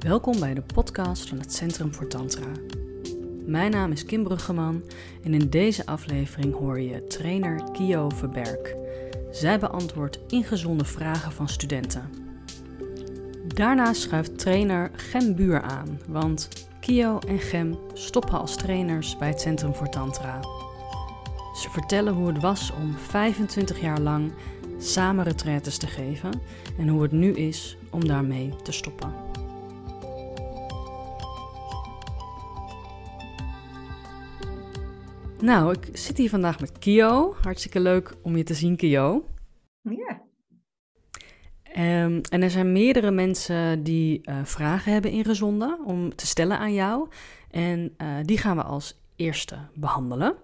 Welkom bij de podcast van het Centrum voor Tantra. Mijn naam is Kim Bruggeman en in deze aflevering hoor je trainer Kio Verberg. Zij beantwoordt ingezonde vragen van studenten. Daarna schuift trainer Gem Buur aan, want Kio en Gem stoppen als trainers bij het Centrum voor Tantra. Ze vertellen hoe het was om 25 jaar lang samen retraites te geven en hoe het nu is om daarmee te stoppen. Nou, ik zit hier vandaag met Kio. Hartstikke leuk om je te zien, Kio. Ja. Um, en er zijn meerdere mensen die uh, vragen hebben ingezonden om te stellen aan jou. En uh, die gaan we als eerste behandelen.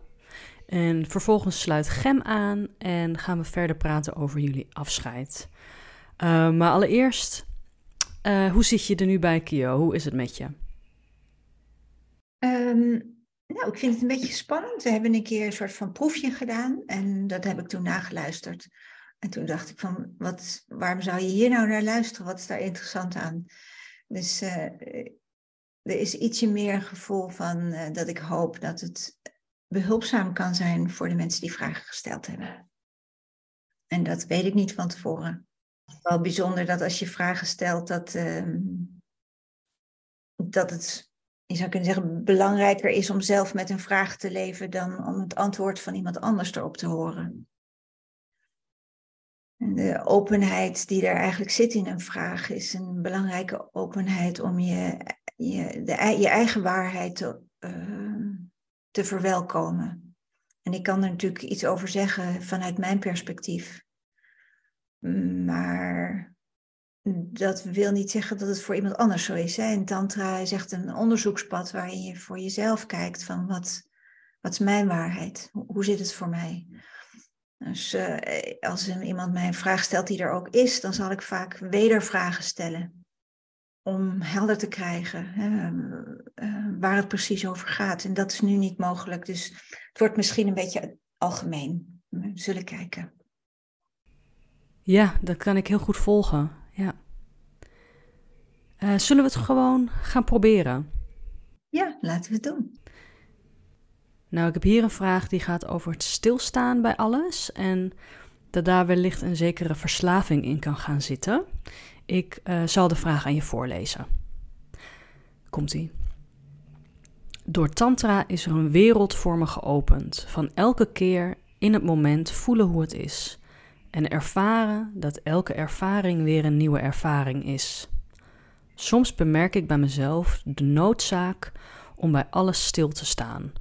En vervolgens sluit Gem aan en gaan we verder praten over jullie afscheid. Uh, maar allereerst, hoe zit je er nu bij, Kio? Hoe is het met je? Um, nou, ik vind het een beetje spannend. We hebben een keer een soort van proefje gedaan en dat heb ik toen nageluisterd. En toen dacht ik van, wat, waarom zou je hier nou naar luisteren? Wat is daar interessant aan? Dus uh, er is ietsje meer een gevoel van uh, dat ik hoop dat het behulpzaam kan zijn voor de mensen die vragen gesteld hebben. En dat weet ik niet van tevoren. Wel bijzonder dat als je vragen stelt, dat, uh, dat het je zou kunnen zeggen, belangrijker is om zelf met een vraag te leven dan om het antwoord van iemand anders erop te horen. En de openheid die er eigenlijk zit in een vraag is een belangrijke openheid om je, je, de, je eigen waarheid te, uh, te verwelkomen. En ik kan er natuurlijk iets over zeggen vanuit mijn perspectief. Maar dat wil niet zeggen dat het voor iemand anders zo is. Hè? Tantra is echt een onderzoekspad waarin je voor jezelf kijkt van wat, wat is mijn waarheid? Hoe zit het voor mij? Dus uh, als iemand mij een vraag stelt die er ook is, dan zal ik vaak wedervragen stellen. Om helder te krijgen hè, uh, waar het precies over gaat. En dat is nu niet mogelijk. Dus het wordt misschien een beetje algemeen. We zullen kijken. Ja, dat kan ik heel goed volgen ja. Uh, zullen we het gewoon gaan proberen? Ja, laten we het doen. Nou, ik heb hier een vraag die gaat over het stilstaan bij alles en dat daar wellicht een zekere verslaving in kan gaan zitten. Ik uh, zal de vraag aan je voorlezen. Komt-ie. Door Tantra is er een wereld voor me geopend, van elke keer in het moment voelen hoe het is en ervaren dat elke ervaring weer een nieuwe ervaring is. Soms bemerk ik bij mezelf de noodzaak om bij alles stil te staan.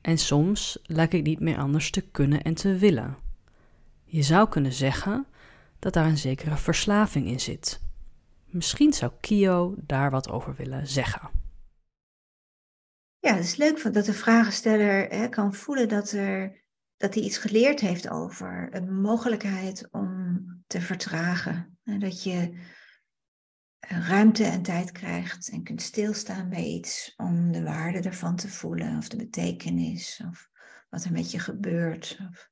En soms lijkt ik niet meer anders te kunnen en te willen. Je zou kunnen zeggen dat daar een zekere verslaving in zit. Misschien zou Kio daar wat over willen zeggen. Ja, het is leuk dat de vragensteller hè, kan voelen dat er dat hij iets geleerd heeft over een mogelijkheid om te vertragen. En dat je ruimte en tijd krijgt en kunt stilstaan bij iets om de waarde ervan te voelen, of de betekenis, of wat er met je gebeurt, of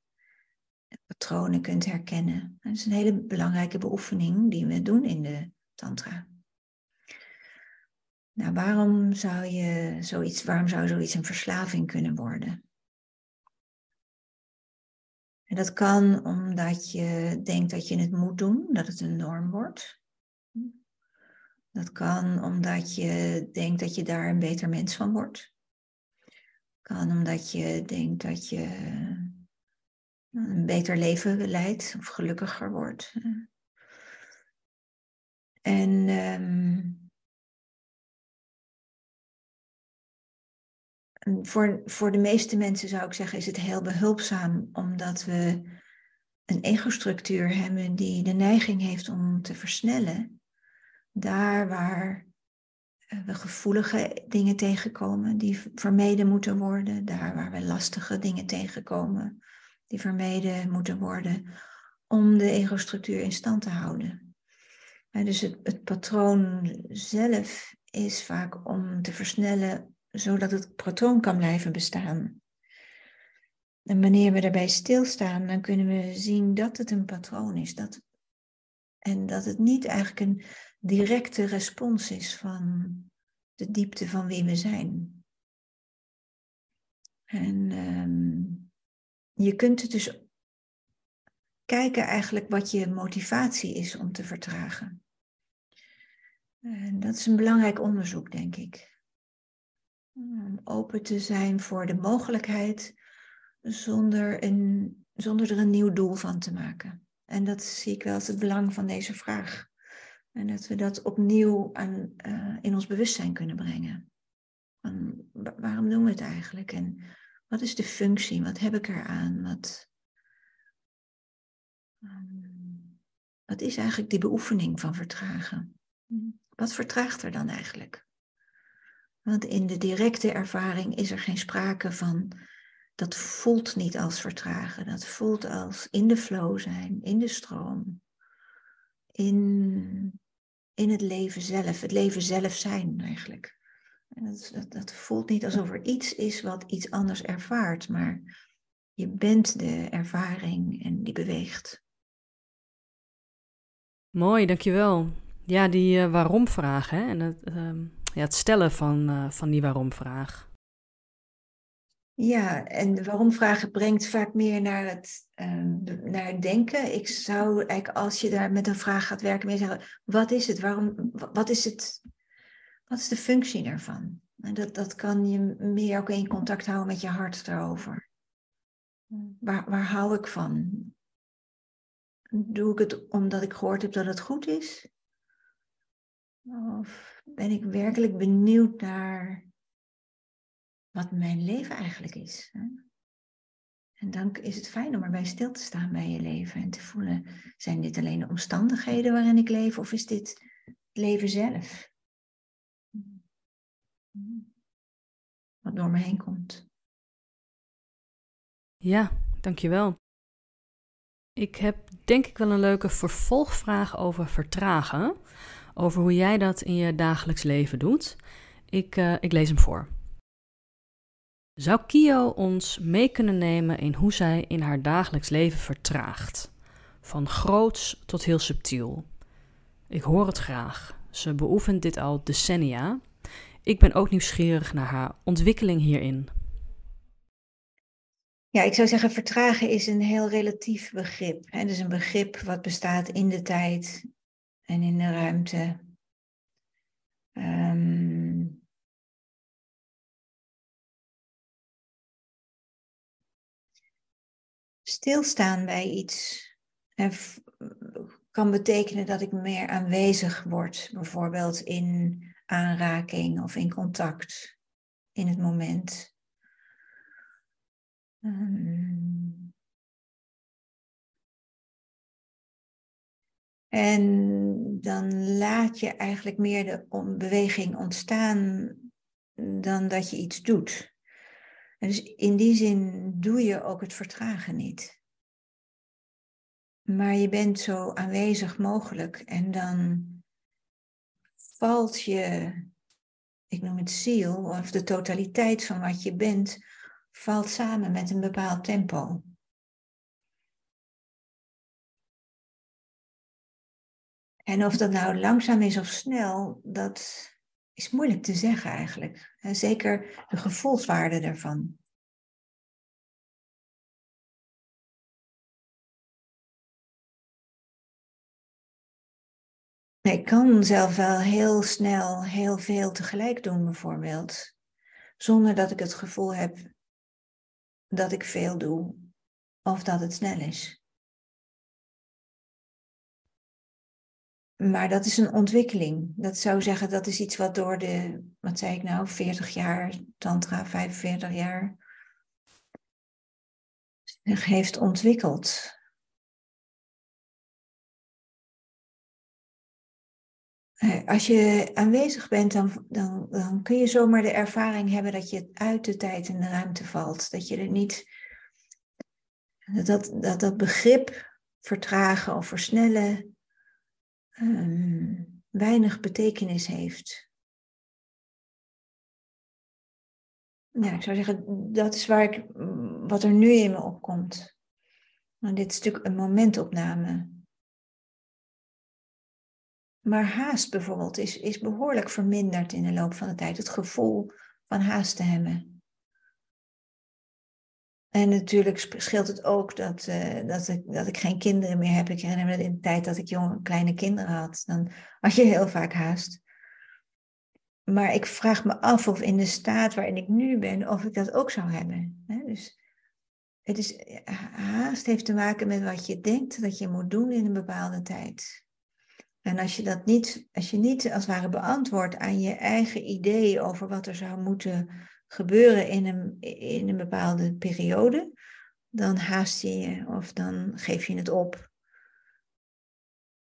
patronen kunt herkennen. Dat is een hele belangrijke beoefening die we doen in de Tantra. Nou, waarom zou je zoiets, waarom zou zoiets een verslaving kunnen worden? En dat kan omdat je denkt dat je het moet doen, dat het een norm wordt. Dat kan omdat je denkt dat je daar een beter mens van wordt. Kan omdat je denkt dat je een beter leven leidt of gelukkiger wordt. En um, voor, voor de meeste mensen zou ik zeggen, is het heel behulpzaam, omdat we een egostructuur hebben die de neiging heeft om te versnellen. Daar waar eh, we gevoelige dingen tegenkomen die vermeden moeten worden, daar waar we lastige dingen tegenkomen die vermeden moeten worden, om de egostructuur in stand te houden. dus het, het patroon zelf is vaak om te versnellen zodat het patroon kan blijven bestaan. En wanneer we daarbij stilstaan, dan kunnen we zien dat het een patroon is. Dat En dat het niet eigenlijk een directe respons is van de diepte van wie we zijn. En ehm, je kunt het dus kijken eigenlijk wat je motivatie is om te vertragen. En dat is een belangrijk onderzoek, denk ik. Om open te zijn voor de mogelijkheid zonder, een, zonder er een nieuw doel van te maken. En dat zie ik wel als het belang van deze vraag. En dat we dat opnieuw aan, uh, in ons bewustzijn kunnen brengen. Van, waarom doen we het eigenlijk? En wat is de functie? Wat heb ik eraan? Wat, um, wat is eigenlijk die beoefening van vertragen? Wat vertraagt er dan eigenlijk? Want in de directe ervaring is er geen sprake van, dat voelt niet als vertragen, dat voelt als in de flow zijn, in de stroom, in, in het leven zelf, het leven zelf zijn eigenlijk. En dat, dat, dat voelt niet alsof er iets is wat iets anders ervaart, maar je bent de ervaring en die beweegt. Mooi, dankjewel. Ja, die uh, waarom-vraag en het, uh, ja, het stellen van, uh, van die waarom-vraag. Ja, en de waarom-vragen brengt vaak meer naar het, um, naar het denken. Ik zou eigenlijk, als je daar met een vraag gaat werken, meer zeggen: wat is het? Waarom, wat is het? Wat is de functie daarvan? En dat, dat kan je meer ook in contact houden met je hart daarover. Waar, waar hou ik van? Doe ik het omdat ik gehoord heb dat het goed is? Of ben ik werkelijk benieuwd naar wat mijn leven eigenlijk is? En dan is het fijn om erbij stil te staan bij je leven en te voelen, zijn dit alleen de omstandigheden waarin ik leef of is dit het leven zelf? Wat door me heen komt. Ja, dankjewel. Ik heb denk ik wel een leuke vervolgvraag over vertragen. Over hoe jij dat in je dagelijks leven doet. Ik, uh, ik lees hem voor. Zou Kio ons mee kunnen nemen in hoe zij in haar dagelijks leven vertraagt? Van groots tot heel subtiel. Ik hoor het graag. Ze beoefent dit al decennia. Ik ben ook nieuwsgierig naar haar ontwikkeling hierin. Ja, ik zou zeggen, vertragen is een heel relatief begrip. Het is een begrip wat bestaat in de tijd en in de ruimte. Um, stilstaan bij iets kan betekenen dat ik meer aanwezig word, bijvoorbeeld in aanraking of in contact in het moment. Um, en dan laat je eigenlijk meer de beweging ontstaan dan dat je iets doet. Dus in die zin doe je ook het vertragen niet. Maar je bent zo aanwezig mogelijk en dan valt je, ik noem het ziel, of de totaliteit van wat je bent, valt samen met een bepaald tempo. En of dat nou langzaam is of snel, dat is moeilijk te zeggen eigenlijk. En zeker de gevoelswaarde daarvan. Ik kan zelf wel heel snel heel veel tegelijk doen, bijvoorbeeld. Zonder dat ik het gevoel heb dat ik veel doe of dat het snel is. Maar dat is een ontwikkeling. Dat zou zeggen, dat is iets wat door de, wat zei ik nou, 40 jaar, Tantra, 45 jaar, zich heeft ontwikkeld. Als je aanwezig bent, dan, dan, dan kun je zomaar de ervaring hebben dat je uit de tijd en de ruimte valt. Dat je er niet. Dat dat, dat begrip vertragen of versnellen um, weinig betekenis heeft. Ja, ik zou zeggen, dat is waar ik, wat er nu in me opkomt. Maar dit is natuurlijk een momentopname. Maar haast bijvoorbeeld is, is behoorlijk verminderd in de loop van de tijd. Het gevoel van haast te hebben. En natuurlijk scheelt het ook dat, uh, dat, ik, dat ik geen kinderen meer heb. Ik herinner me in de tijd dat ik jonge, kleine kinderen had. Dan had je heel vaak haast. Maar ik vraag me af of in de staat waarin ik nu ben, of ik dat ook zou hebben. Dus het is, haast heeft te maken met wat je denkt dat je moet doen in een bepaalde tijd. En als je dat niet, als je niet als het ware beantwoordt aan je eigen idee over wat er zou moeten gebeuren in een, in een bepaalde periode, dan haast je je of dan geef je het op.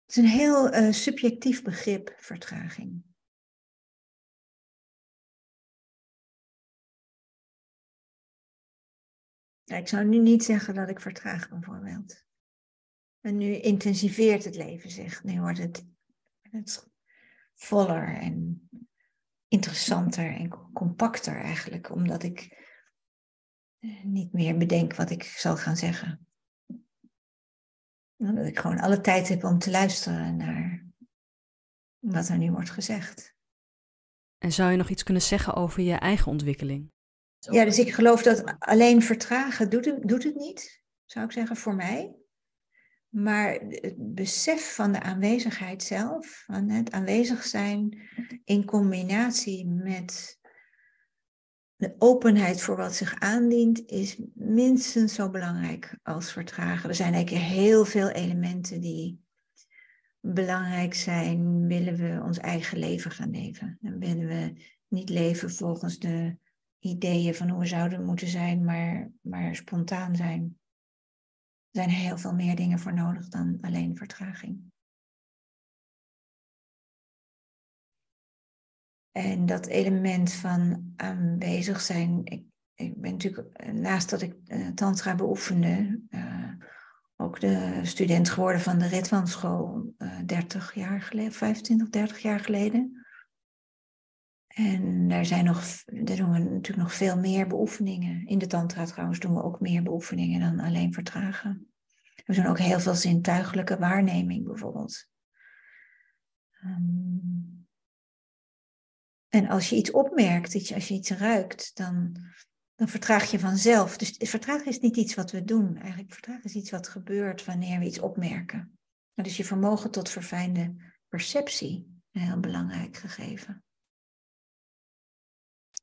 Het is een heel uh, subjectief begrip, vertraging. ik zou nu niet zeggen dat ik vertraag bijvoorbeeld. En nu intensiveert het leven zich. Nu wordt het, het voller en interessanter en compacter eigenlijk, omdat ik eh, niet meer bedenk wat ik zal gaan zeggen. Dat ik gewoon alle tijd heb om te luisteren naar wat er nu wordt gezegd. En zou je nog iets kunnen zeggen over je eigen ontwikkeling? Ja, dus ik geloof dat alleen vertragen doet het niet, zou ik zeggen, voor mij. Maar het besef van de aanwezigheid zelf, van het aanwezig zijn in combinatie met de openheid voor wat zich aandient, is minstens zo belangrijk als vertragen. Er zijn eigenlijk heel veel elementen die belangrijk zijn, willen we ons eigen leven gaan leven. Dan willen we niet leven volgens de ideeën van hoe we zouden moeten zijn, maar, maar spontaan zijn. Zijn heel veel meer dingen voor nodig dan alleen vertraging. En dat element van aanwezig zijn. Ik, ik ben natuurlijk, naast dat ik uh, Tantra beoefende, uh, ook de student geworden van de Ritwanschool uh, 30 jaar geleden, 25, 30 jaar geleden. En daar, zijn nog, daar doen we natuurlijk nog veel meer beoefeningen. In de tantra trouwens doen we ook meer beoefeningen dan alleen vertragen. We doen ook heel veel zintuigelijke waarneming bijvoorbeeld. Um, en als je iets opmerkt, als je iets ruikt, dan, dan vertraag je vanzelf. Dus vertragen is niet iets wat we doen. Eigenlijk vertragen is iets wat gebeurt wanneer we iets opmerken. Dus je vermogen tot verfijnde perceptie, een heel belangrijk gegeven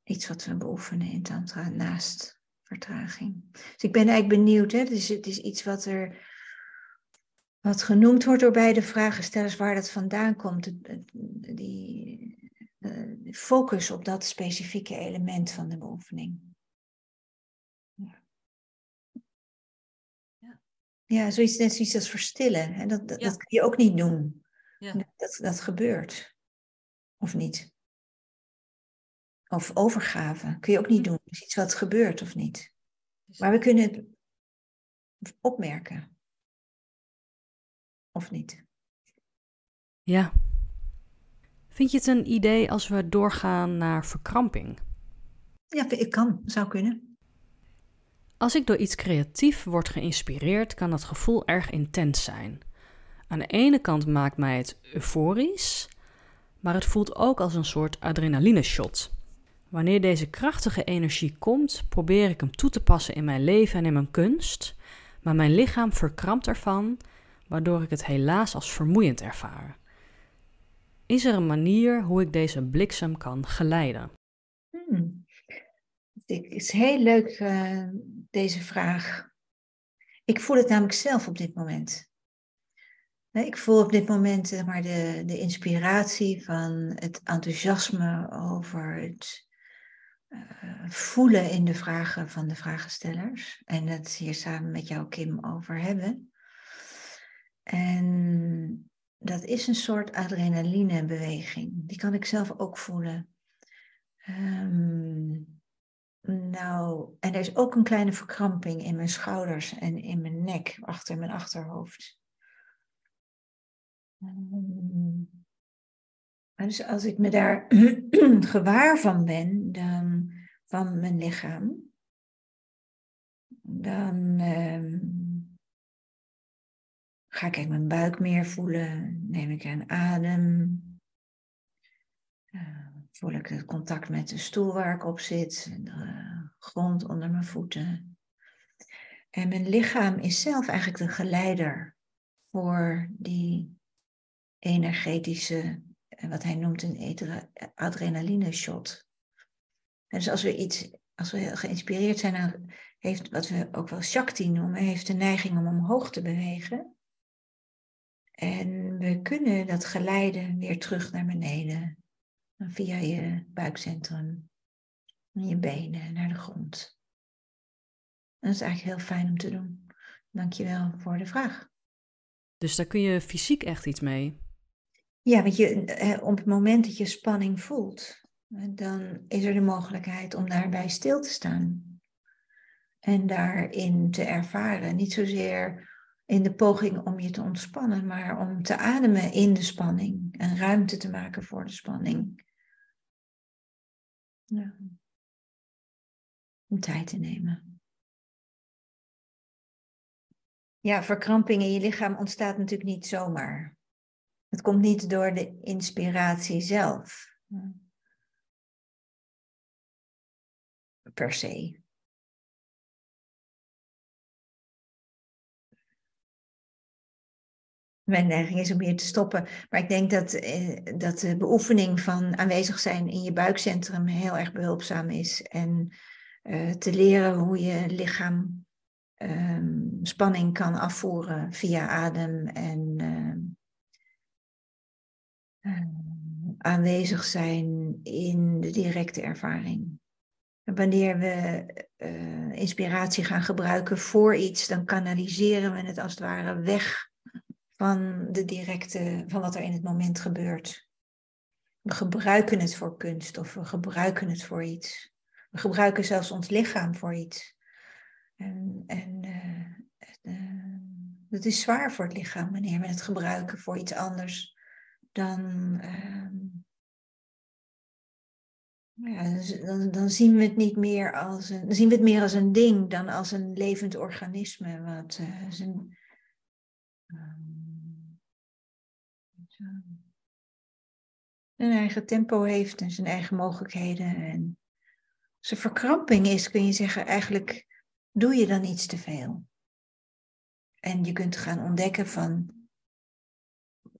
iets wat we beoefenen in Tantra naast vertraging. Dus ik ben eigenlijk benieuwd, hè? Dus het is iets wat er wat genoemd wordt door beide vragenstellers, waar dat vandaan komt. Die, de focus op dat specifieke element van de beoefening. Ja, zoiets, net zoiets als verstillen. Hè? Dat, dat, dat kun je ook niet doen. Ja. Dat, dat gebeurt. Of niet? Of overgave kun je ook niet hm. doen. Is iets wat gebeurt of niet. Maar we kunnen het opmerken. Of niet. Ja. Vind je het een idee als we doorgaan naar verkramping? Ja, ik kan. Zou kunnen. Als ik door iets creatief word geïnspireerd, kan dat gevoel erg intens zijn. Aan de ene kant maakt mij het euforisch, maar het voelt ook als een soort adrenaline shot. Wanneer deze krachtige energie komt, probeer ik hem toe te passen in mijn leven en in mijn kunst, maar mijn lichaam verkrampt ervan, waardoor ik het helaas als vermoeiend ervaar. Is er een manier hoe ik deze bliksem kan geleiden? Hmm. Het is heel leuk, uh, deze vraag. Ik voel het namelijk zelf op dit moment. Ik voel op dit moment maar, de, de inspiratie van het enthousiasme over het voelen in de vragen van de vragenstellers. En het hier samen met jou, Kim, over hebben. En dat is een soort adrenalinebeweging. Die kan ik zelf ook voelen. Um, nou, en er is ook een kleine verkramping in mijn schouders en in mijn nek, achter mijn achterhoofd. Um, dus als ik me daar gewaar van ben, dan, van mijn lichaam, dan um, Ga ik mijn buik meer voelen? Neem ik een adem? Uh, voel ik het contact met de stoel waar ik op zit, de grond onder mijn voeten. En mijn lichaam is zelf eigenlijk de geleider voor die energetische, eh, wat hij noemt een adrenaline shot. En dus als we iets, als we geïnspireerd zijn, dan heeft wat we ook wel Shakti noemen, heeft de neiging om omhoog te bewegen. En we kunnen dat geleiden weer terug naar beneden, via je buikcentrum, je benen naar de grond. dat is eigenlijk heel fijn om te doen. Dankjewel voor de vraag. Dus daar kun je fysiek echt iets mee? Ja, want je, eh, op het moment dat je spanning voelt, dan is er de mogelijkheid om daarbij stil te staan. En daarin te ervaren. Niet zozeer in de poging om je te ontspannen, maar om te ademen in de spanning en ruimte te maken voor de spanning. Ja. Om tijd te nemen. Ja, verkramping in je lichaam ontstaat natuurlijk niet zomaar. Het komt niet door de inspiratie zelf. Per se. Mijn neiging is om hier te stoppen. Maar ik denk dat, eh, dat de beoefening van aanwezig zijn in je buikcentrum heel erg behulpzaam is. En uh, te leren hoe je lichaam um, spanning kan afvoeren via adem en uh, aanwezig zijn in de directe ervaring. Wanneer we uh, inspiratie gaan gebruiken voor iets, dan kanaliseren we het als het ware weg van de directe, van wat er in het moment gebeurt. We gebruiken het voor kunst of we gebruiken het voor iets. We gebruiken zelfs ons lichaam voor iets. En, en uh, uh, het is zwaar voor het lichaam wanneer we het gebruiken voor iets anders dan. Dan, zien we het niet meer als een, zien we het meer als een ding dan als een levend organisme wat zijn, een eigen tempo heeft en zijn eigen mogelijkheden. En als er verkramping is, kun je zeggen, eigenlijk doe je dan iets te veel. En je kunt gaan ontdekken van,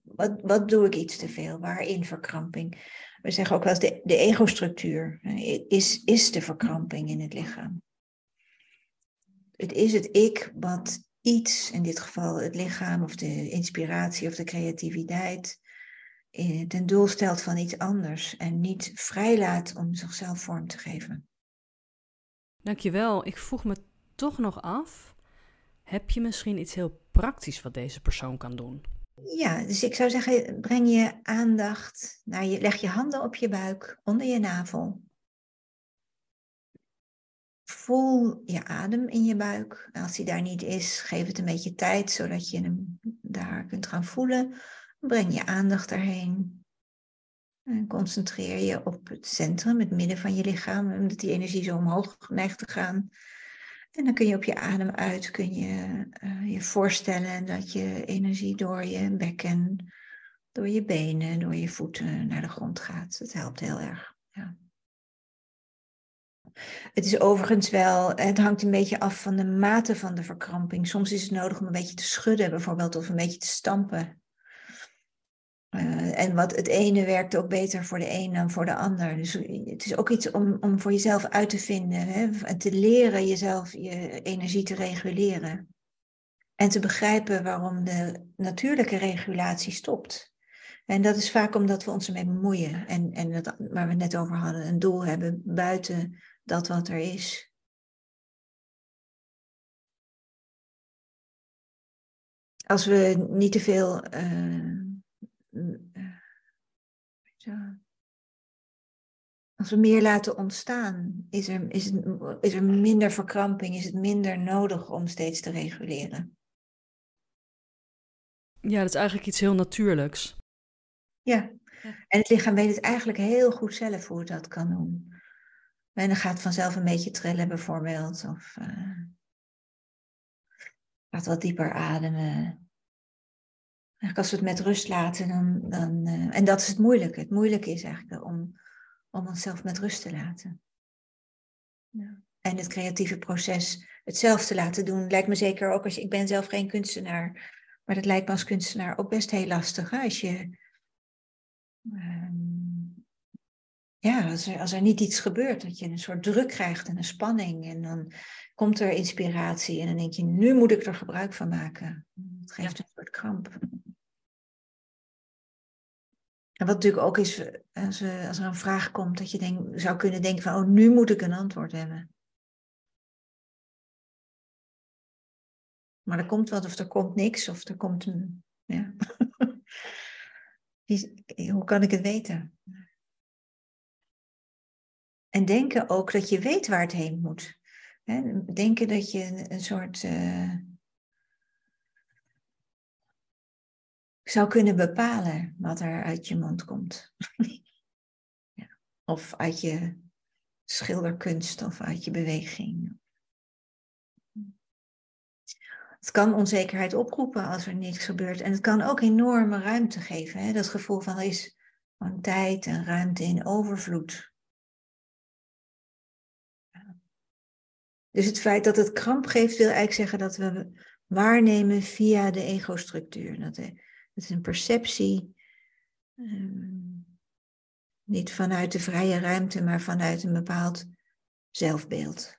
wat, wat doe ik iets te veel? Waarin verkramping? We zeggen ook wel eens de, de ego-structuur is, is de verkramping in het lichaam. Het is het ik wat iets, in dit geval het lichaam of de inspiratie of de creativiteit, eh, ten doel stelt van iets anders en niet vrijlaat om zichzelf vorm te geven. Dankjewel. Ik vroeg me toch nog af, heb je misschien iets heel praktisch wat deze persoon kan doen? Ja, dus ik zou zeggen, breng je aandacht naar je, leg je handen op je buik, onder je navel. Voel je adem in je buik. Als die daar niet is, geef het een beetje tijd, zodat je hem daar kunt gaan voelen. Breng je aandacht daarheen. En concentreer je op het centrum, het midden van je lichaam, omdat die energie zo omhoog neigt te gaan. En dan kun je op je adem uit, kun je uh, je voorstellen dat je energie door je bekken, door je benen, door je voeten naar de grond gaat. Dat helpt heel erg. Ja. Het is overigens wel, het hangt een beetje af van de mate van de verkramping. Soms is het nodig om een beetje te schudden bijvoorbeeld of een beetje te stampen. Uh, en wat het ene werkt ook beter voor de een dan voor de ander. Dus het is ook iets om, om voor jezelf uit te vinden. Hè? En te leren jezelf je energie te reguleren. En te begrijpen waarom de natuurlijke regulatie stopt. En dat is vaak omdat we ons ermee bemoeien. En, en dat, waar we het net over hadden, een doel hebben buiten dat wat er is. Als we niet te veel. Uh, als we meer laten ontstaan, is er, is, het, is er minder verkramping, is het minder nodig om steeds te reguleren. Ja, dat is eigenlijk iets heel natuurlijks. Ja, en het lichaam weet het eigenlijk heel goed zelf hoe het dat kan doen. En dan gaat vanzelf een beetje trillen bijvoorbeeld. Of uh, gaat wat dieper ademen. Als we het met rust laten, dan. dan uh, en dat is het moeilijke. Het moeilijke is eigenlijk om, om onszelf met rust te laten. En het creatieve proces hetzelfde laten doen, lijkt me zeker ook als. Ik ben zelf geen kunstenaar, maar dat lijkt me als kunstenaar ook best heel lastig. Als je. Um, ja, als er, als er niet iets gebeurt, dat je een soort druk krijgt en een spanning. En dan komt er inspiratie en dan denk je, nu moet ik er gebruik van maken. Het geeft een soort kramp. En wat natuurlijk ook is, als, als er een vraag komt, dat je denk, zou kunnen denken van, oh, nu moet ik een antwoord hebben. Maar er komt wat of er komt niks of er komt een, ja. Hoe kan ik het weten? En denken ook dat je weet waar het heen moet. Denken dat je een soort uh, zou kunnen bepalen wat er uit je mond komt. ja. Of uit je schilderkunst of uit je beweging. Het kan onzekerheid oproepen als er niks gebeurt. En het kan ook enorme ruimte geven. Hè? Dat gevoel van is van tijd en ruimte in overvloed. Dus het feit dat het kramp geeft, wil eigenlijk zeggen dat we waarnemen via de ego-structuur. Dat, is een perceptie, ehm, niet vanuit de vrije ruimte, maar vanuit een bepaald zelfbeeld.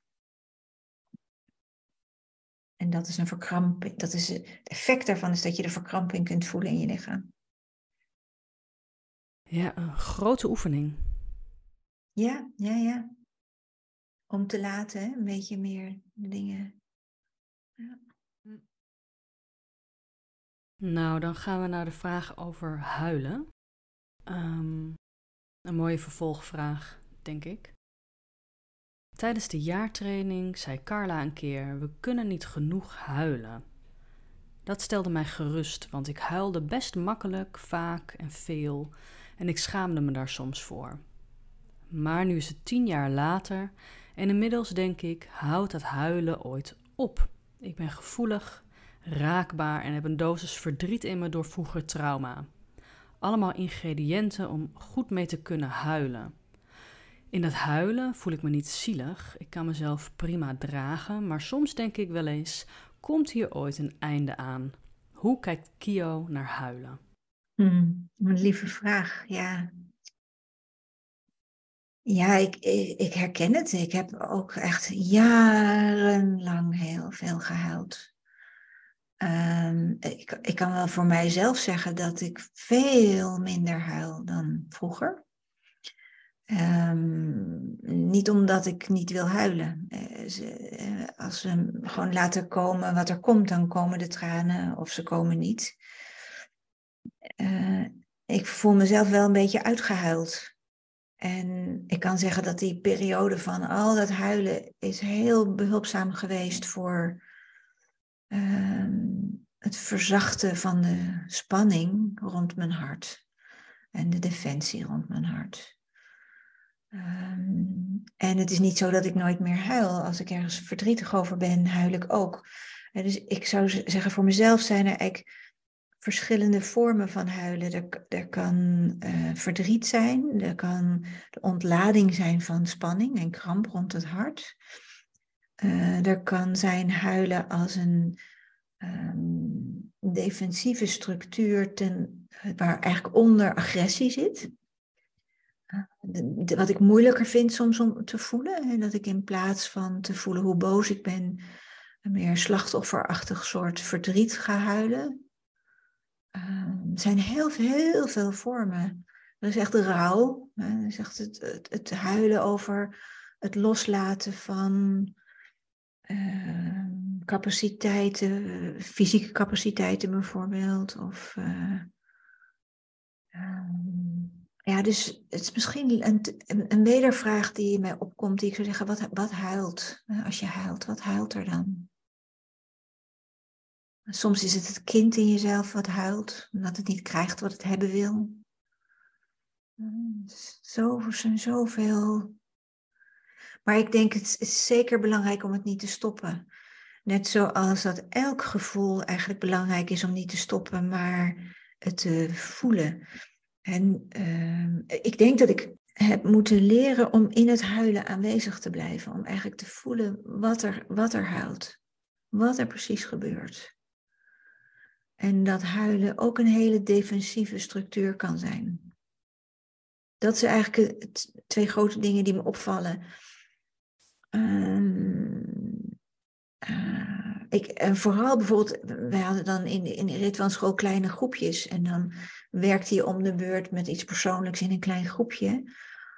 En dat is een verkramping. Dat is het effect daarvan is dat je de verkramping kunt voelen in je lichaam. Ja, een grote oefening. Ja, ja, ja. Om te laten, een beetje meer dingen. Ja. Nou, dan gaan we naar de vraag over huilen. Um, een mooie vervolgvraag, denk ik. Tijdens de jaartraining zei Carla een keer: We kunnen niet genoeg huilen. Dat stelde mij gerust, want ik huilde best makkelijk, vaak en veel, en ik schaamde me daar soms voor. Maar nu is het tien jaar later en inmiddels denk ik: houd dat huilen ooit op. Ik ben gevoelig, raakbaar en heb een dosis verdriet in me door vroeger trauma. Allemaal ingrediënten om goed mee te kunnen huilen. In dat huilen voel ik me niet zielig. Ik kan mezelf prima dragen, maar soms denk ik wel eens: komt hier ooit een einde aan? Hoe kijkt Kio naar huilen? Hmm, een lieve vraag, ja. Ja, ik, ik, herken het. Ik heb ook echt jarenlang heel veel gehuild. Um, ik, ik kan wel voor mijzelf zeggen dat ik veel minder huil dan vroeger. Um, niet omdat ik niet wil huilen. Uh, ze, uh, als we gewoon laten komen wat er komt, dan komen de tranen of ze komen niet. Uh, ik voel mezelf wel een beetje uitgehuild. En ik kan zeggen dat die periode van al dat huilen is heel behulpzaam geweest voor ehm, het verzachten van de spanning rond mijn hart en de defensie rond mijn hart. Um, en het is niet zo dat ik nooit meer huil. Als ik ergens verdrietig over ben, huil ik ook. Dus ik zou zeggen, voor mezelf zijn er eigenlijk verschillende vormen van huilen. Er, kan uh, verdriet zijn, er kan de ontlading zijn van spanning en kramp rond het hart. Uh, er kan zijn huilen als een um, defensieve structuur ten, waar eigenlijk onder agressie zit wat ik moeilijker vind soms om te voelen. En dat ik in plaats van te voelen hoe boos ik ben, een meer slachtofferachtig soort verdriet ga huilen. Uh, er zijn heel, heel veel vormen. Er is echt rouw. Er is echt het, het, huilen over het loslaten van uh, capaciteiten, fysieke capaciteiten bijvoorbeeld. Of uh, ja, dus het is misschien een, een, wedervraag die mij opkomt, die ik zou zeggen, wat, wat huilt? Als je huilt, wat huilt er dan? Soms is het het kind in jezelf wat huilt, omdat het niet krijgt wat het hebben wil. Zo, er zijn zoveel. Maar ik denk, het is zeker belangrijk om het niet te stoppen. Net zoals dat elk gevoel eigenlijk belangrijk is om niet te stoppen, maar het te voelen. En uh, ik denk dat ik heb moeten leren om in het huilen aanwezig te blijven. Om eigenlijk te voelen wat er, wat er huilt. Wat er precies gebeurt. En dat huilen ook een hele defensieve structuur kan zijn. Dat zijn eigenlijk twee grote dingen die me opvallen. Um, uh, ik, en vooral bijvoorbeeld, wij hadden dan in, in de Ritwan school kleine groepjes. En dan werkte je om de beurt met iets persoonlijks in een klein groepje.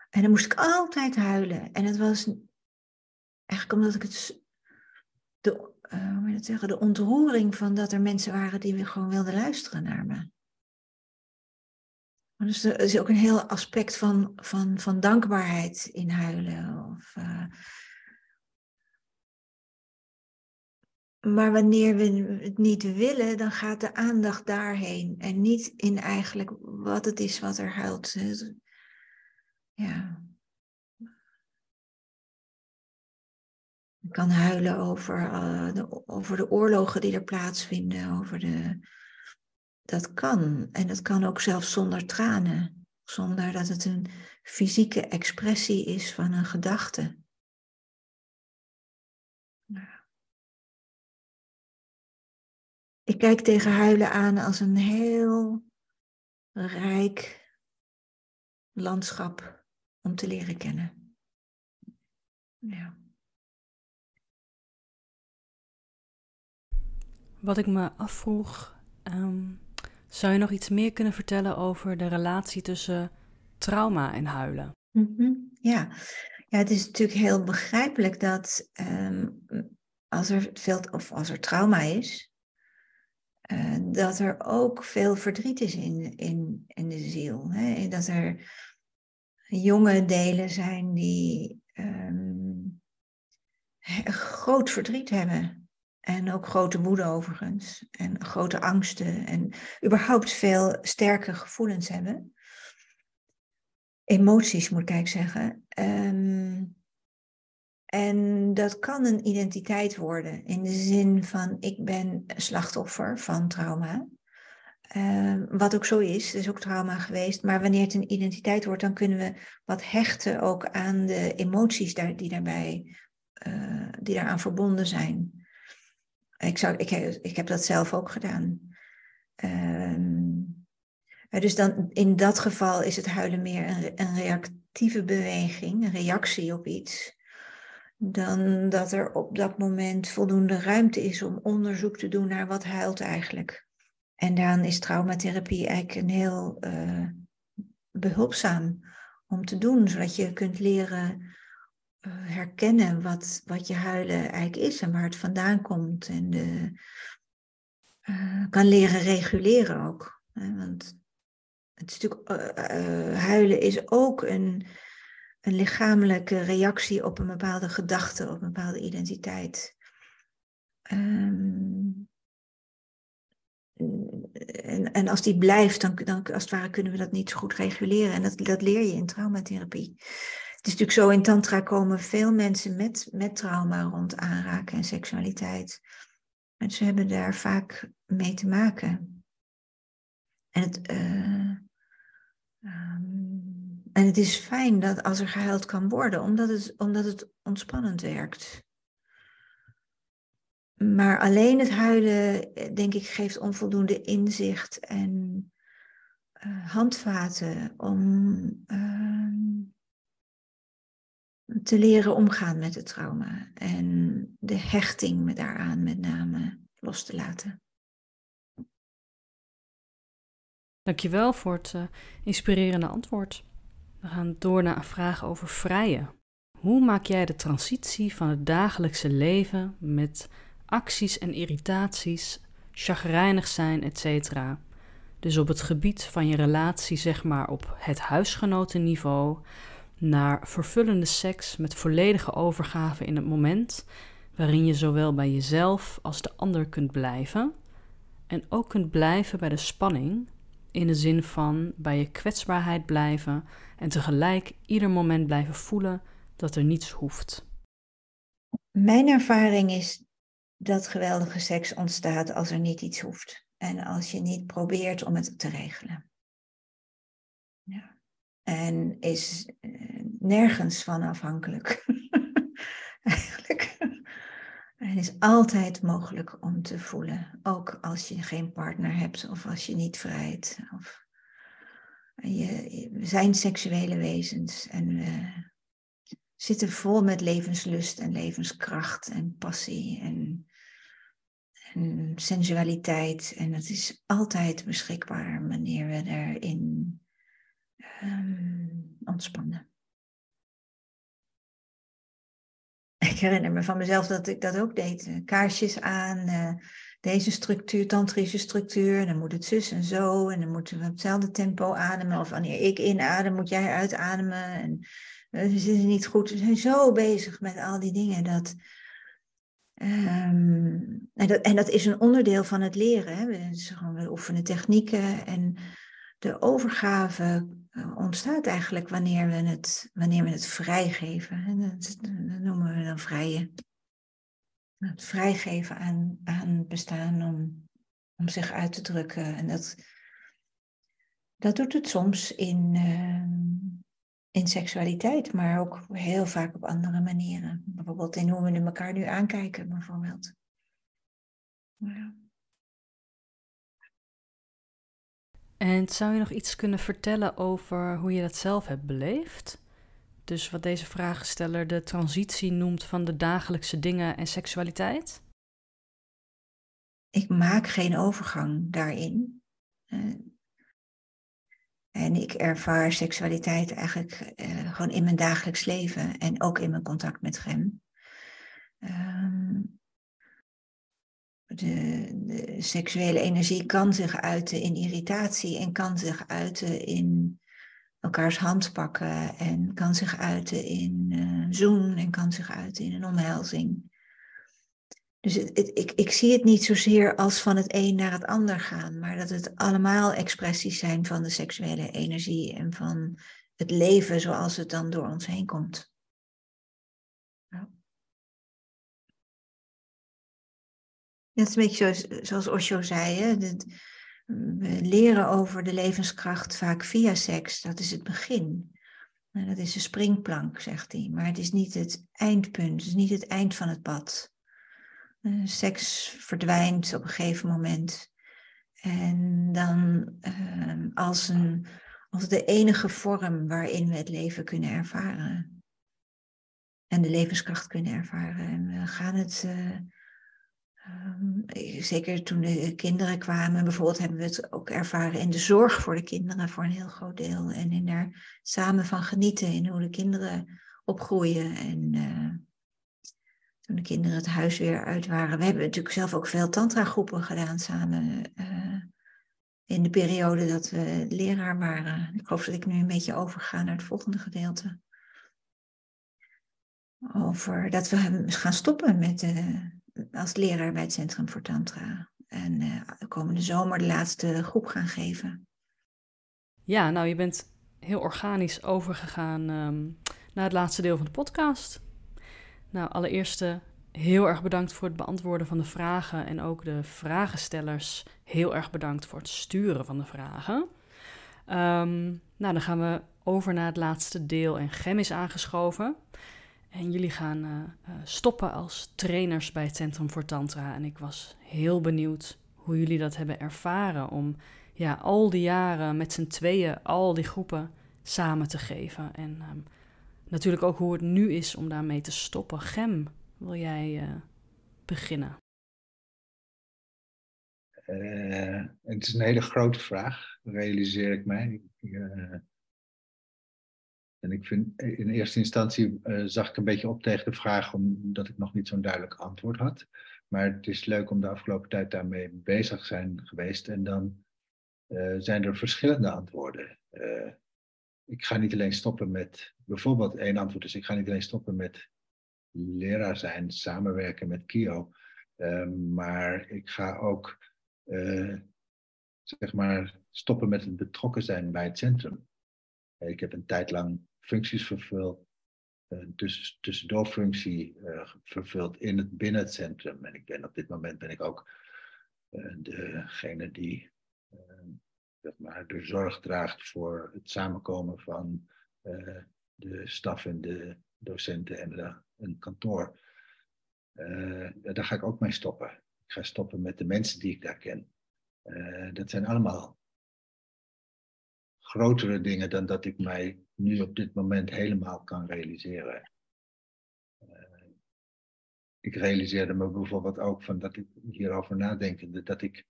En dan moest ik altijd huilen. En het was eigenlijk omdat ik het. De, uh, hoe dat zeggen? De ontroering van dat er mensen waren die gewoon wilden luisteren naar me. Dus er is ook een heel aspect van, van, van dankbaarheid in huilen. Of, maar wanneer we het niet willen, dan gaat de aandacht daarheen. En niet in eigenlijk wat het is wat er huilt. Ja. Ik kan huilen over, uh, de, over de oorlogen die er plaatsvinden, over de. Dat kan. En dat kan ook zelfs zonder tranen. Zonder dat het een fysieke expressie is van een gedachte. Ik kijk tegen huilen aan als een heel rijk landschap om te leren kennen. Ja. Wat ik me afvroeg, um, zou je nog iets meer kunnen vertellen over de relatie tussen trauma en huilen? Mm -hmm. Ja. ja, het is natuurlijk heel begrijpelijk dat um, als er veel of als er trauma is, uh, dat er ook veel verdriet is in, in, in de ziel. Hè? En dat er jonge delen zijn die um, groot verdriet hebben. En ook grote woede overigens. En grote angsten. En überhaupt veel sterke gevoelens hebben. Emoties moet ik eigenlijk zeggen. Um, en dat kan een identiteit worden. In de zin van ik ben slachtoffer van trauma. Uh, wat ook zo is, het is ook trauma geweest. Maar wanneer het een identiteit wordt, dan kunnen we wat hechten ook aan de emoties daar, die daarbij, uh, die daaraan verbonden zijn. Ik, zou, ik, ik heb dat zelf ook gedaan. Uh, dus dan, in dat geval is het huilen meer een, een reactieve beweging, een reactie op iets dan dat er op dat moment voldoende ruimte is om onderzoek te doen naar wat huilt eigenlijk. En dan is traumatherapie eigenlijk een heel uh, behulpzaam om te doen, zodat je kunt leren uh, herkennen wat, wat je huilen eigenlijk is en waar het vandaan komt. En de, uh, kan leren reguleren ook. Hè? Want het is natuurlijk, huilen is ook een, een lichamelijke reactie op een bepaalde gedachte, op een bepaalde identiteit. Um, en, en als die blijft, dan, dan als het ware kunnen we dat niet zo goed reguleren. En dat, dat leer je in traumatherapie. Het is natuurlijk zo, in tantra komen veel mensen met, met trauma rond aanraken en seksualiteit. En ze hebben daar vaak mee te maken. En het, uh, um, en het is fijn dat als er gehuild kan worden, omdat het, omdat het ontspannend werkt. Maar alleen het huilen, denk ik, geeft onvoldoende inzicht en uh, handvaten om uh, te leren omgaan met het trauma en de hechting met daaraan met name los te laten. Dankjewel voor het uh, inspirerende antwoord. We gaan door naar een vraag over vrijen. Hoe maak jij de transitie van het dagelijkse leven met acties en irritaties, chagrijnig zijn, etc. Dus op het gebied van je relatie, zeg maar op het huisgenotenniveau, naar vervullende seks met volledige overgave in het moment, waarin je zowel bij jezelf als de ander kunt blijven en ook kunt blijven bij de spanning in de zin van bij je kwetsbaarheid blijven en tegelijk ieder moment blijven voelen dat er niets hoeft. Mijn ervaring is dat geweldige seks ontstaat als er niet iets hoeft. En als je niet probeert om het te regelen. Ja. En is eh, nergens van afhankelijk. Eigenlijk. En is altijd mogelijk om te voelen. Ook als je geen partner hebt of als je niet vrijt. Of je, we zijn seksuele wezens en we zitten vol met levenslust en levenskracht en passie en, en sensualiteit. En het is altijd beschikbaar wanneer we erin um, ontspannen. Ik herinner me van mezelf dat ik dat ook deed. Kaarsjes aan, uh, deze structuur, tantrische structuur. En dan moet het zus en zo. En dan moeten we op hetzelfde tempo ademen. Of wanneer ik inadem, moet jij uitademen. En we zitten niet goed. We zijn zo bezig met al die dingen. Dat, um, en, dat en dat is een onderdeel van het leren. Hè. We, we oefenen technieken. En de overgave eh, ontstaat eigenlijk wanneer we het, wanneer we het vrijgeven. En dat noemen we dan vrije. Het vrijgeven aan, aan bestaan om, om zich uit te drukken. En dat, dat doet het soms in, uh, in seksualiteit, maar ook heel vaak op andere manieren. Bijvoorbeeld in hoe we elkaar nu aankijken, bijvoorbeeld. En zou je nog iets kunnen vertellen over hoe je dat zelf hebt beleefd? Dus wat deze vragensteller de transitie noemt van de dagelijkse dingen en seksualiteit? Ik maak geen overgang daarin. Eh, en ik ervaar seksualiteit eigenlijk uh, gewoon in mijn dagelijks leven en ook in mijn contact met Gem. Ehm, de, seksuele energie kan zich uiten in irritatie en kan zich uiten in elkaars hand pakken en kan zich uiten in uh, zoen en kan zich uiten in een omhelzing. Dus het, ik, ik zie het niet zozeer als van het een naar het ander gaan, maar dat het allemaal expressies zijn van de seksuele energie en van het leven zoals het dan door ons heen komt. Het is een beetje zoals Osho zei. Hè? We leren over de levenskracht vaak via seks. Dat is het begin. Dat is de springplank, zegt hij. Maar het is niet het eindpunt. Het is niet het eind van het pad. Uh, seks verdwijnt op een gegeven moment. En dan uh, als, een, als de enige vorm waarin we het leven kunnen ervaren. En de levenskracht kunnen ervaren. En we gaan het... Uh, Ehm, zeker toen de kinderen kwamen, bijvoorbeeld hebben we het ook ervaren in de zorg voor de kinderen voor een heel groot deel. En in daar samen van genieten in hoe de kinderen opgroeien. En uh, toen de kinderen het huis weer uit waren. We hebben natuurlijk zelf ook veel tantra-groepen gedaan samen. Uh, in de periode dat we leraar waren. Ik geloof dat ik nu een beetje overga naar het volgende gedeelte. Over dat we gaan stoppen met de als leraar bij het Centrum voor Tantra. En uh, komende zomer de laatste groep gaan geven. Ja, nou, je bent heel organisch overgegaan um, naar het laatste deel van de podcast. Nou, allereerst heel erg bedankt voor het beantwoorden van de vragen. En ook de vragenstellers heel erg bedankt voor het sturen van de vragen. Um, nou, dan gaan we over naar het laatste deel en Gem is aangeschoven. En jullie gaan uh, stoppen als trainers bij het Centrum voor Tantra. En ik was heel benieuwd hoe jullie dat hebben ervaren om ja, al die jaren met z'n tweeën al die groepen samen te geven. En um, natuurlijk ook hoe het nu is om daarmee te stoppen. Gem, wil jij uh, beginnen? het is een hele grote vraag, realiseer ik mij. En ik vind, in eerste instantie uh, zag ik een beetje op tegen de vraag omdat ik nog niet zo'n duidelijk antwoord had. Maar het is leuk om de afgelopen tijd daarmee bezig zijn geweest. En dan uh, zijn er verschillende antwoorden. Ik ga niet alleen stoppen met, bijvoorbeeld één antwoord is, ik ga niet alleen stoppen met leraar zijn, samenwerken met KIO. maar ik ga ook, zeg maar, stoppen met het betrokken zijn bij het centrum. Ik heb een tijd lang functies vervuld een tussen, tussendoorfunctie vervuld in het, binnen het centrum. En ik ben op dit moment ben ik ook degene die zeg maar, de zorg draagt voor het samenkomen van de staf en de docenten en een kantoor. daar ga ik ook mee stoppen. Ik ga stoppen met de mensen die ik daar ken. dat zijn allemaal grotere dingen dan dat ik mij nu op dit moment helemaal kan realiseren. Uh, ik realiseerde me bijvoorbeeld ook van dat ik hierover nadenkende, dat ik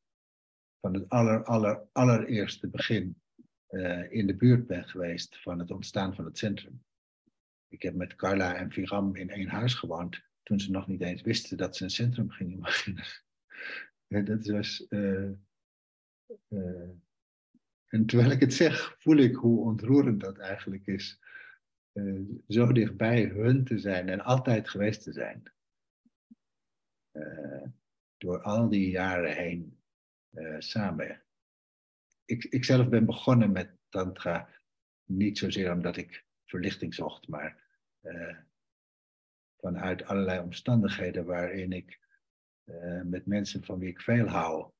van het aller, aller, allereerste begin uh, in de buurt ben geweest van het ontstaan van het centrum. Ik heb met Carla en Viram in één huis gewoond toen ze nog niet eens wisten dat ze een centrum gingen beginnen. dat was uh, en terwijl ik het zeg, voel ik hoe ontroerend dat eigenlijk is. Uh, zo dichtbij hun te zijn en altijd geweest te zijn. Uh, door al die jaren heen uh, samen. Ik, ik zelf ben begonnen met Tantra niet zozeer omdat ik verlichting zocht, maar vanuit allerlei omstandigheden waarin ik met mensen van wie ik veel hou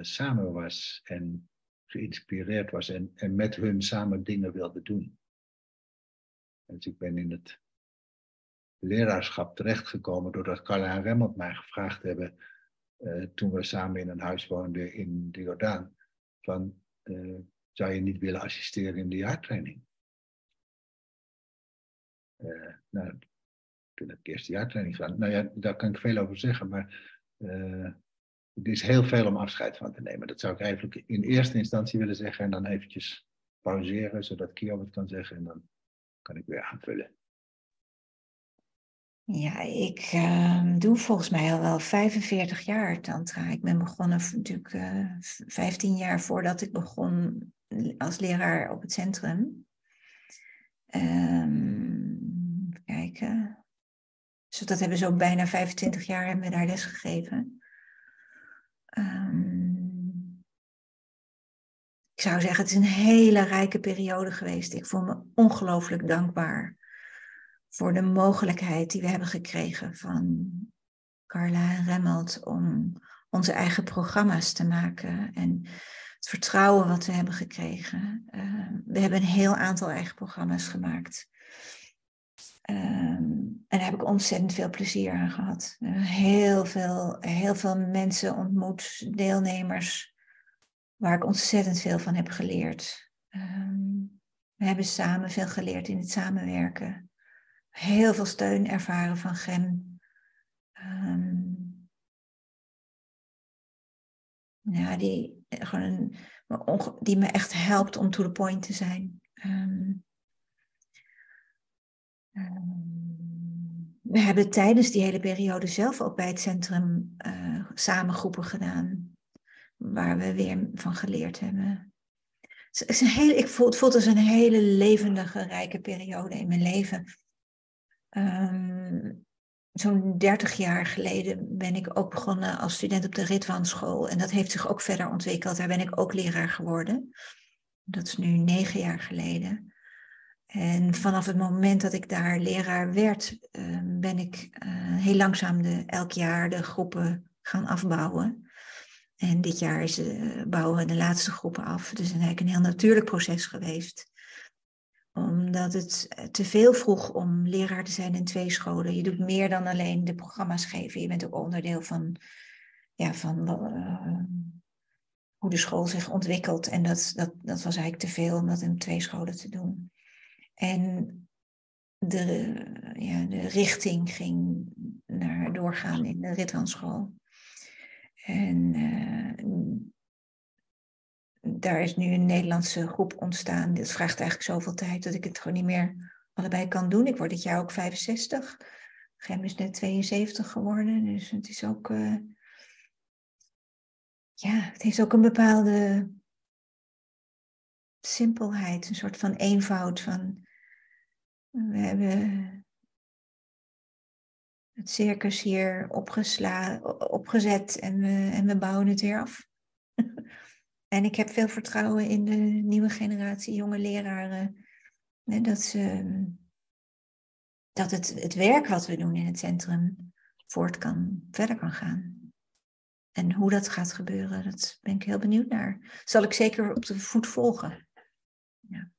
samen was en geïnspireerd was en, en met hun samen dingen wilde doen. Dus ik ben in het leraarschap terechtgekomen doordat Carla en Remmelt mij gevraagd hebben, uh, toen we samen in een huis woonden in de Jordaan, van uh, zou je niet willen assisteren in de jaartraining? Uh, nou, toen heb ik eerst de jaartraining gedaan. Nou ja, daar kan ik veel over zeggen, maar er is heel veel om afscheid van te nemen. Dat zou ik eigenlijk in eerste instantie willen zeggen en dan eventjes pauzeren, zodat Kio het kan zeggen en dan kan ik weer aanvullen. Ja, ik uh, doe volgens mij al wel 45 jaar tantra. Ik ben begonnen natuurlijk uh, eh, 15 jaar voordat ik begon als leraar op het centrum. Um, kijken. Dus dat hebben ze ook bijna 25 jaar hebben we daar les gegeven. Um, ik zou zeggen, het is een hele rijke periode geweest. Ik voel me ongelooflijk dankbaar voor de mogelijkheid die we hebben gekregen van Carla en Remmelt om onze eigen programma's te maken en het vertrouwen wat we hebben gekregen. Uh, we hebben een heel aantal eigen programma's gemaakt. Um, en daar heb ik ontzettend veel plezier aan gehad. Heel veel, heel veel mensen ontmoet, deelnemers, waar ik ontzettend veel van heb geleerd. Um, we hebben samen veel geleerd in het samenwerken. Heel veel steun ervaren van Gem. Um, ja, die, gewoon een, die me echt helpt om to the point te zijn. We hebben tijdens die hele periode zelf ook bij het centrum uh, samengroepen gedaan, waar we weer van geleerd hebben. Het, is een hele, ik voel, het voelt als een hele levendige, rijke periode in mijn leven. Um, Zo'n 30 jaar geleden ben ik ook begonnen als student op de Ritwanschool. En dat heeft zich ook verder ontwikkeld. Daar ben ik ook leraar geworden. Dat is nu negen jaar geleden. En vanaf het moment dat ik daar leraar werd, ehm, ben ik eh, heel langzaam de, elk jaar de groepen gaan afbouwen. En dit jaar is, uh, bouwen we de laatste groepen af. Dus eigenlijk een heel natuurlijk proces geweest. Omdat het eh, te veel vroeg om leraar te zijn in twee scholen. Je doet meer dan alleen de programma's geven. Je bent ook onderdeel van, ja, van hoe de school zich ontwikkelt. En dat, dat, dat was eigenlijk te veel om dat in twee scholen te doen. En de, ja, de richting ging naar doorgaan in de Ritwanschool. En uh, daar is nu een Nederlandse groep ontstaan. Dit vraagt eigenlijk zoveel tijd dat ik het gewoon niet meer allebei kan doen. Ik word dit jaar ook 65. Gem is net 72 geworden. Dus het is ook. Uh, ja, het heeft ook een bepaalde simpelheid, een soort van eenvoud van we hebben het circus hier opgesla opgezet en we, en we bouwen het weer af. en ik heb veel vertrouwen in de nieuwe generatie jonge leraren. dat ze dat het, het werk wat we doen in het centrum voort kan, verder kan gaan. En hoe dat gaat gebeuren, dat ben ik heel benieuwd naar. Zal ik zeker op de voet volgen. Ja.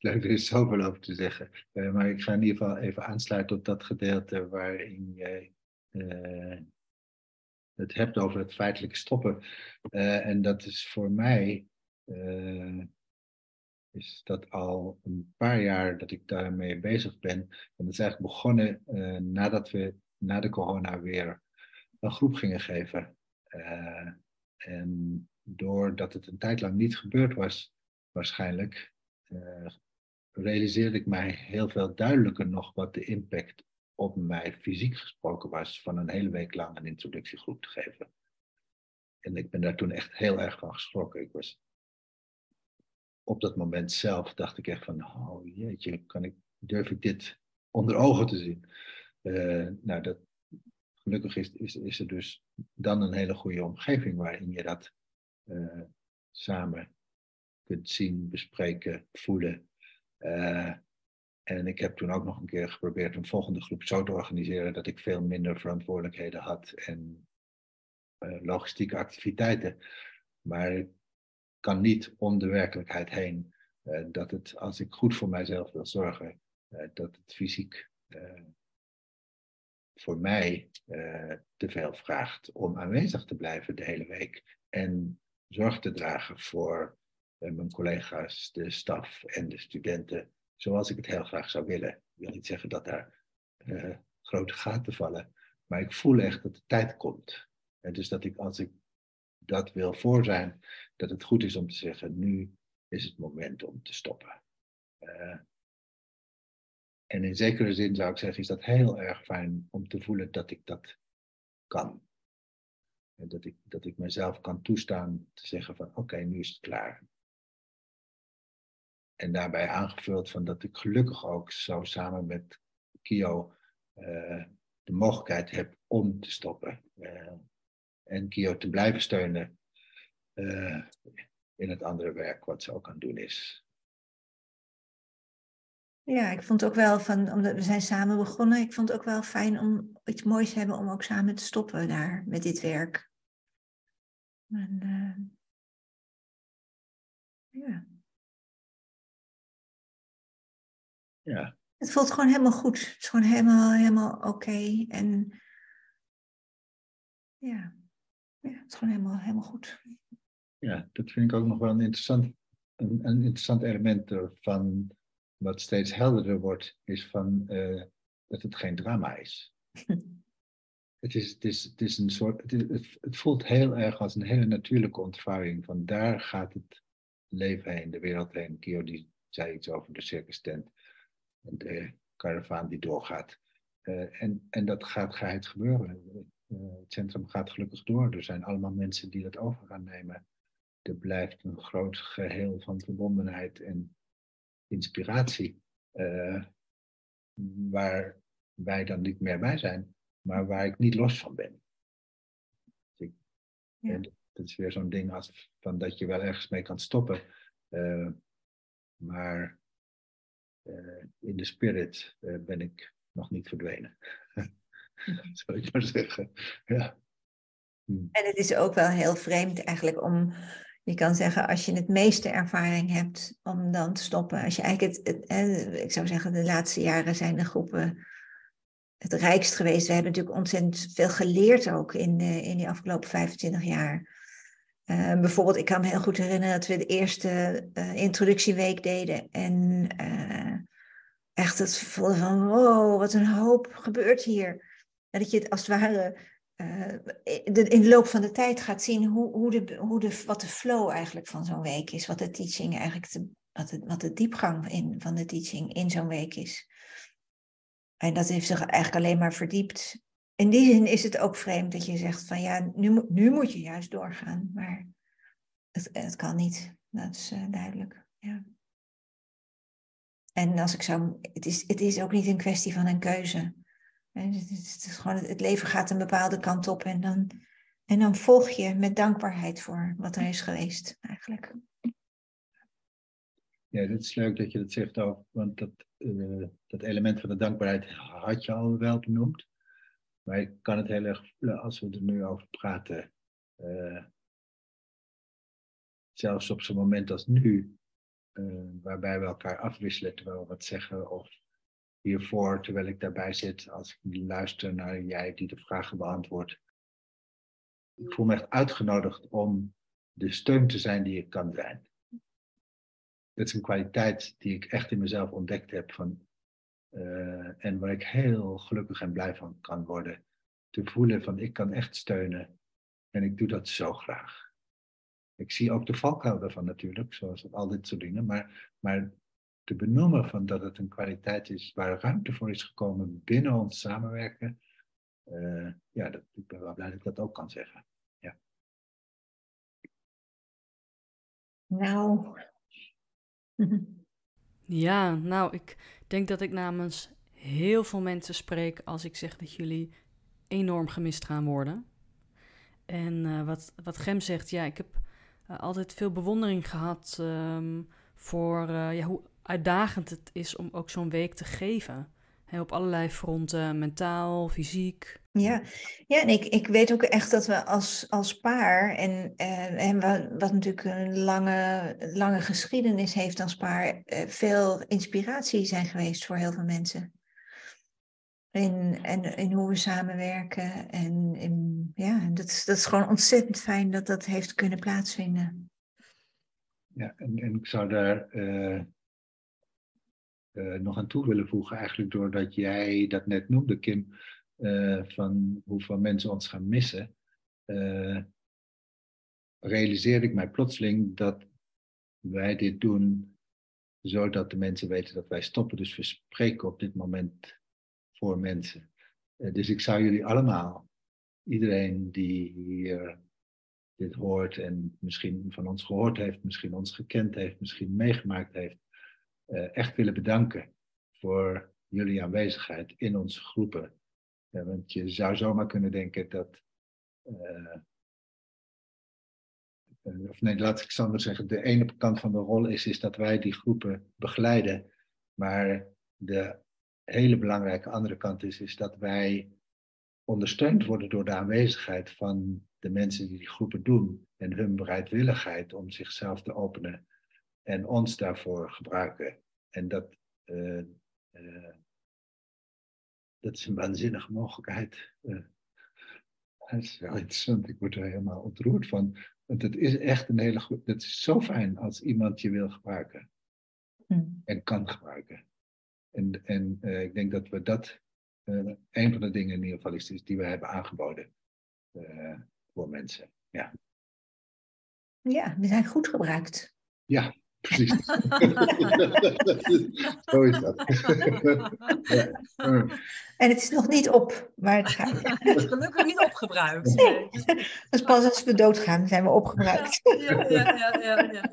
Leuk, er is zoveel over te zeggen. Uh, maar ik ga in ieder geval even aansluiten op dat gedeelte waarin jij uh, het hebt over het feitelijke stoppen. Uh, en dat is voor mij, is dat al een paar jaar dat ik daarmee bezig ben. En dat is eigenlijk begonnen nadat we na de corona weer een groep gingen geven. en doordat het een tijd lang niet gebeurd was, waarschijnlijk, realiseerde ik mij heel veel duidelijker nog wat de impact op mij fysiek gesproken was van een hele week lang een introductiegroep te geven. En ik ben daar toen echt heel erg van geschrokken. Ik was op dat moment zelf dacht ik echt van, oh jeetje, kan ik, durf ik dit onder ogen te zien? Uh, nou, dat, gelukkig is, is, is er dus dan een hele goede omgeving waarin je dat uh, samen kunt zien, bespreken, voelen uh, en ik heb toen ook nog een keer geprobeerd een volgende groep zo te organiseren dat ik veel minder verantwoordelijkheden had en uh, logistieke activiteiten. Maar ik kan niet om de werkelijkheid heen uh, dat het, als ik goed voor mijzelf wil zorgen, dat het fysiek voor mij te veel vraagt om aanwezig te blijven de hele week en zorg te dragen voor mijn collega's, de staf en de studenten, zoals ik het heel graag zou willen. Ik wil niet zeggen dat daar uh, grote gaten vallen, maar ik voel echt dat de tijd komt. En dus dat ik, als ik dat wil voor zijn, dat het goed is om te zeggen, nu is het moment om te stoppen. Uh, en in zekere zin zou ik zeggen, is dat heel erg fijn om te voelen dat ik dat kan. En dat ik, dat ik mezelf kan toestaan te zeggen van oké, nu is het klaar. En daarbij aangevuld van dat ik gelukkig ook zo samen met Kio uh, de mogelijkheid heb om te stoppen. Uh, en Kio te blijven steunen uh, in het andere werk wat ze ook aan het doen is. Ja, ik vond ook wel van, omdat we zijn samen begonnen, ik vond het ook wel fijn om iets moois te hebben om ook samen te stoppen daar met dit werk. En, ja. Ja. Het voelt gewoon helemaal goed. Het is gewoon helemaal, helemaal oké. En ja. ja, het is gewoon helemaal, helemaal goed. Ja, dat vind ik ook nog wel een interessant, een, een interessant element van wat steeds helderder wordt, is van uh, dat het geen drama is. het, is, het, is, het is een soort, het, is, het, voelt heel erg als een hele natuurlijke ontvouwing van daar gaat het leven heen, de wereld heen. Kio die zei iets over de circus tent de karavaan die doorgaat. Uh, en, en dat gaat geheid gebeuren. Uh, het centrum gaat gelukkig door. Er zijn allemaal mensen die dat over gaan nemen. Er blijft een groot geheel van verbondenheid en inspiratie. Uh, waar wij dan niet meer bij zijn, maar waar ik niet los van ben. Dus ik, ja. dat is weer zo'n ding als van dat je wel ergens mee kan stoppen. maar eh, in de spirit eh, ben ik nog niet verdwenen. Zou ik maar zeggen. Ja. Hm. En het is ook wel heel vreemd eigenlijk om, je kan zeggen, als je het meeste ervaring hebt, om dan te stoppen. Als je eigenlijk het, ik zou zeggen, de laatste jaren zijn de groepen het rijkst geweest. We hebben natuurlijk ontzettend veel geleerd ook in, de, in die afgelopen 25 jaar. Bijvoorbeeld, ik kan me heel goed herinneren dat we de eerste introductieweek deden. En echt het voelde van, wow, wat een hoop gebeurt hier. Dat je het als het ware in de loop van de tijd gaat zien hoe, hoe de, hoe de, wat de flow eigenlijk van zo'n week is. Wat de teaching eigenlijk, wat, wat de diepgang in, van de teaching in zo'n week is. En dat heeft zich eigenlijk alleen maar verdiept in die zin is het ook vreemd dat je zegt van ja, nu, nu moet je juist doorgaan. Maar het, het kan niet. Dat is uh, duidelijk. Ja. En als ik zou, het is, het is ook niet een kwestie van een keuze. Het is, het gewoon, het leven gaat een bepaalde kant op en dan, en dan volg je met dankbaarheid voor wat er is geweest eigenlijk. Ja, het is leuk dat je dat zegt ook, want dat, uh, dat element van de dankbaarheid had je al wel benoemd. Maar ik kan het heel erg, als we er nu over praten, uh, zelfs op zo'n moment als nu, waarbij we elkaar afwisselen terwijl we wat zeggen, of hiervoor, terwijl ik daarbij zit, als ik luister naar jij die de vragen beantwoordt. Ik voel me echt uitgenodigd om de steun te zijn die ik kan zijn. Dat is een kwaliteit die ik echt in mezelf ontdekt heb van, uh, en waar ik heel gelukkig en blij van kan worden. Te voelen van ik kan echt steunen en ik doe dat zo graag. Ik zie ook de valkuil daarvan natuurlijk, zoals al dit soort dingen, maar, maar te benoemen van dat het een kwaliteit is waar ruimte voor is gekomen binnen ons samenwerken, uh, ja, dat, ik ben wel blij dat ik dat ook kan zeggen. Ja. Nou. Ja, nou, ik denk dat ik namens heel veel mensen spreek als ik zeg dat jullie enorm gemist gaan worden. En uh, wat, wat Gem zegt, ja, ik heb uh, altijd veel bewondering gehad um, voor uh, ja, hoe uitdagend het is om ook zo'n week te geven. Op allerlei fronten, mentaal, fysiek. Ja, ja en ik, ik weet ook echt dat we als, als paar, en, uh, en wat, wat natuurlijk een lange, lange geschiedenis heeft als paar, uh, veel inspiratie zijn geweest voor heel veel mensen. En in hoe we samenwerken. En in, ja, dat is, dat is gewoon ontzettend fijn dat dat heeft kunnen plaatsvinden. Ja, en, en ik zou daar uh, uh, nog aan toe willen voegen, eigenlijk doordat jij dat net noemde, Kim, uh, van hoeveel mensen ons gaan missen, realiseerde ik mij plotseling dat wij dit doen zodat de mensen weten dat wij stoppen. Dus we spreken op dit moment voor mensen. dus ik zou jullie allemaal, iedereen die hier dit hoort en misschien van ons gehoord heeft, misschien ons gekend heeft, misschien meegemaakt heeft, uh, echt willen bedanken voor jullie aanwezigheid in onze groepen. Ja, want je zou zomaar kunnen denken dat. Of nee, laat ik Sander zeggen. De ene kant van de rol is, is dat wij die groepen begeleiden. Maar de hele belangrijke andere kant is, is dat wij ondersteund worden door de aanwezigheid van de mensen die die groepen doen en hun bereidwilligheid om zichzelf te openen en ons daarvoor gebruiken. En dat, uh, uh, dat is een waanzinnige mogelijkheid. Uh, dat is wel interessant, ik word er helemaal ontroerd van. Want het is echt een hele goed, het is zo fijn als iemand je wil gebruiken. Hmm. En kan gebruiken. En, en ik denk dat we dat, een van de dingen in ieder geval is, die we hebben aangeboden voor mensen. Ja. ja, we zijn goed gebruikt. Ja, precies. Zo is dat. ja. En het is nog niet op, maar het gaat. Het is gelukkig niet opgebruikt. Nee. Dus pas als we doodgaan, zijn we opgebruikt. Ja, ja, ja, ja, ja,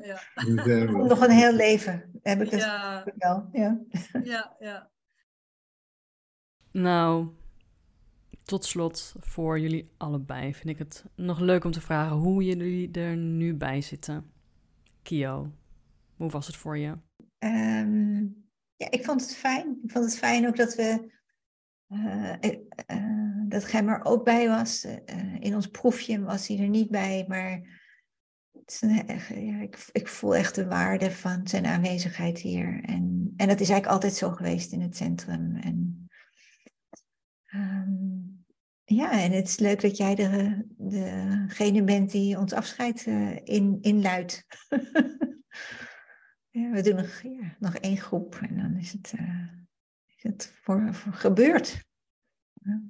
ja. Nog een heel leven heb ik het ja. wel. Ja. ja, ja. Nou, tot slot voor jullie allebei vind ik het nog leuk om te vragen hoe jullie er nu bij zitten. Kio, hoe was het voor je? Um, ja, ik vond het fijn. Ik vond het fijn ook dat we uh, uh, dat Gem er ook bij was. In ons proefje was hij er niet bij, maar het ja, ik, ik, voel echt de waarde van zijn aanwezigheid hier. En, en dat is eigenlijk altijd zo geweest in het centrum. En, um, ja, en het is leuk dat jij de, degene bent die ons afscheid in, inluidt. ja, we doen nog, ja, nog één groep en dan is het, uh, is het voor, voor gebeurd. Ja.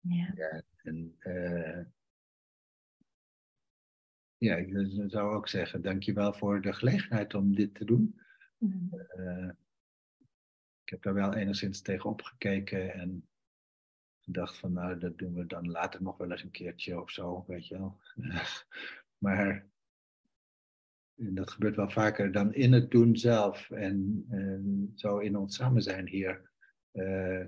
Ja. en uh, ja, ik zou ook zeggen, dankjewel voor de gelegenheid om dit te doen. Mm. Uh, ik heb daar wel enigszins tegen opgekeken en gedacht van nou, dat doen we dan later nog wel eens een keertje of zo, weet je wel. maar dat gebeurt wel vaker dan in het doen zelf en, en zo in ons samen zijn hier. Uh,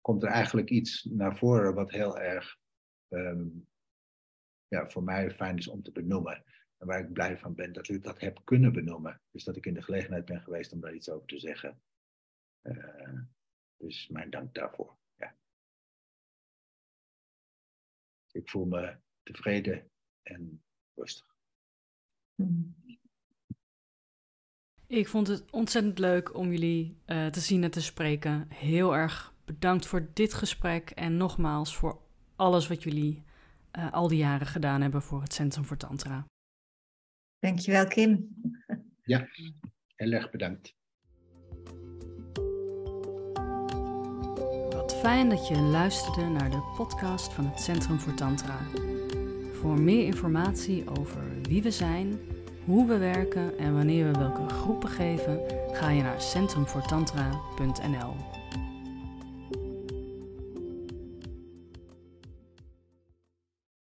komt er eigenlijk iets naar voren wat heel erg um, ja, voor mij fijn is om te benoemen. En waar ik blij van ben dat ik dat heb kunnen benoemen. Dus dat ik in de gelegenheid ben geweest om daar iets over te zeggen. Uh, dus mijn dank daarvoor. Ja. Ik voel me tevreden en rustig. Ik vond het ontzettend leuk om jullie uh, te zien en te spreken. Heel erg bedankt voor dit gesprek en nogmaals voor alles wat jullie uh, al die jaren gedaan hebben voor het Centrum voor Tantra. Dankjewel, Kim. Ja, heel erg bedankt. Wat fijn dat je luisterde naar de podcast van het Centrum voor Tantra. Voor meer informatie over wie we zijn, hoe we werken en wanneer we welke groepen geven, ga je naar centrumvoortantra.nl.